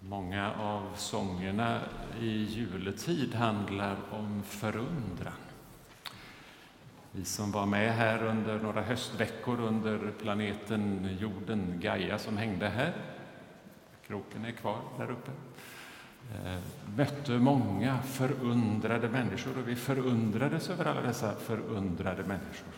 Många av sångerna i juletid handlar om förundran. Vi som var med här under några höstveckor under planeten jorden Gaia som hängde här, kroken är kvar där uppe, eh, mötte många förundrade människor och vi förundrades över alla dessa förundrade människor.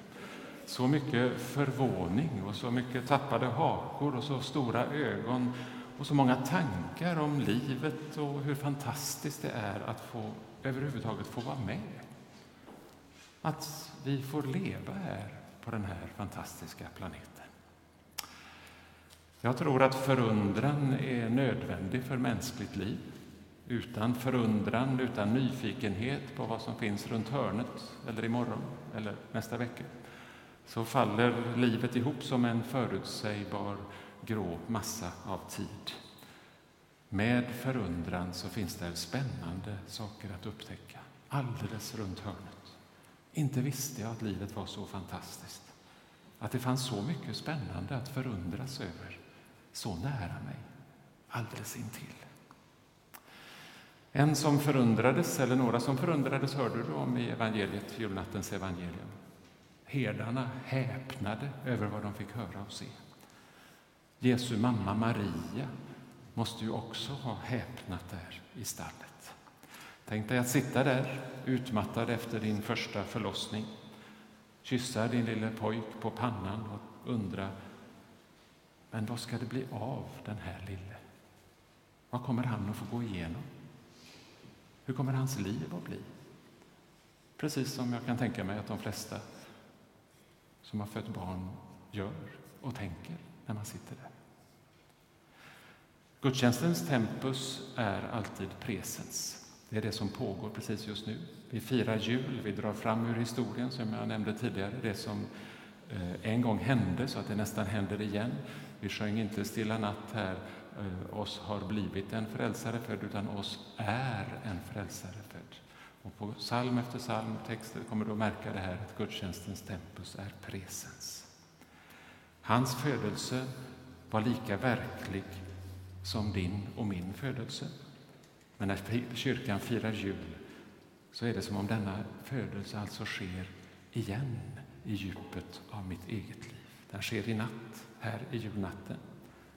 Så mycket förvåning och så mycket tappade hakor och så stora ögon och så många tankar om livet och hur fantastiskt det är att få överhuvudtaget få vara med. Att vi får leva här på den här fantastiska planeten. Jag tror att förundran är nödvändig för mänskligt liv. Utan förundran, utan nyfikenhet på vad som finns runt hörnet eller imorgon eller nästa vecka så faller livet ihop som en förutsägbar grå massa av tid. Med förundran så finns det spännande saker att upptäcka alldeles runt hörnet. Inte visste jag att livet var så fantastiskt, att det fanns så mycket spännande att förundras över, så nära mig, alldeles intill. En som förundrades, eller några som förundrades, hörde du om i evangeliet, julnattens evangelium. Herdarna häpnade över vad de fick höra och se. Jesu mamma Maria måste ju också ha häpnat där i stallet. Tänk dig att sitta där utmattad efter din första förlossning, kyssa din lille pojk på pannan och undra men vad ska det bli av den här lille? Vad kommer han att få gå igenom? Hur kommer hans liv att bli? Precis som jag kan tänka mig att de flesta som har fött barn gör och tänker när man sitter där. Gudstjänstens tempus är alltid presens. Det är det som pågår precis just nu. Vi firar jul, vi drar fram ur historien som jag nämnde tidigare, det som eh, en gång hände så att det nästan händer igen. Vi sjöng inte Stilla natt här, eh, oss har blivit en frälsare född, utan oss är en frälsare född. Och på psalm efter psalm, texter, kommer du att märka det här att gudstjänstens tempus är presens. Hans födelse var lika verklig som din och min födelse. Men när kyrkan firar jul så är det som om denna födelse alltså sker igen i djupet av mitt eget liv. Den sker i natt, här i julnatten.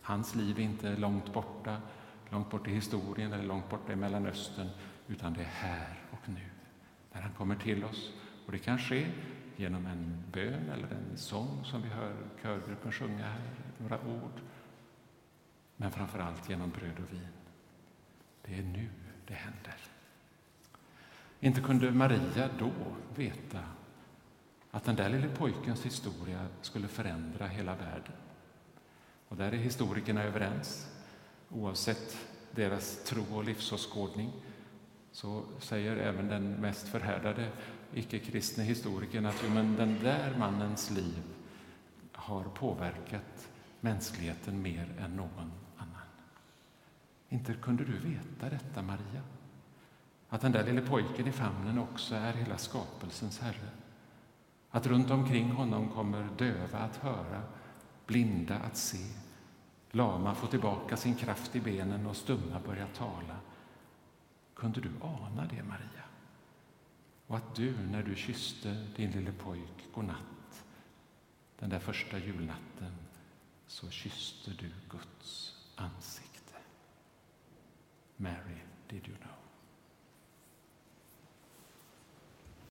Hans liv är inte långt borta, långt bort i historien eller långt borta i Mellanöstern, utan det är här och nu, när han kommer till oss. Och det kan ske genom en bön eller en sång som vi hör körgruppen sjunga här, några ord men framför allt genom bröd och vin. Det är nu det händer. Inte kunde Maria då veta att den där lille pojkens historia skulle förändra hela världen. Och där är historikerna överens. Oavsett deras tro och livsåskådning så säger även den mest förhärdade icke-kristne historikern att jo, men den där mannens liv har påverkat mänskligheten mer än någon annan. inte kunde du veta detta, Maria? Att den där lille pojken i famnen också är hela skapelsens Herre. Att runt omkring honom kommer döva att höra, blinda att se, lama få tillbaka sin kraft i benen och stumma börja tala. Kunde du ana det, Maria? Och att du, när du kysste din lille pojk godnatt, den där första julnatten, så kysste du Guds ansikte. Mary, did you know?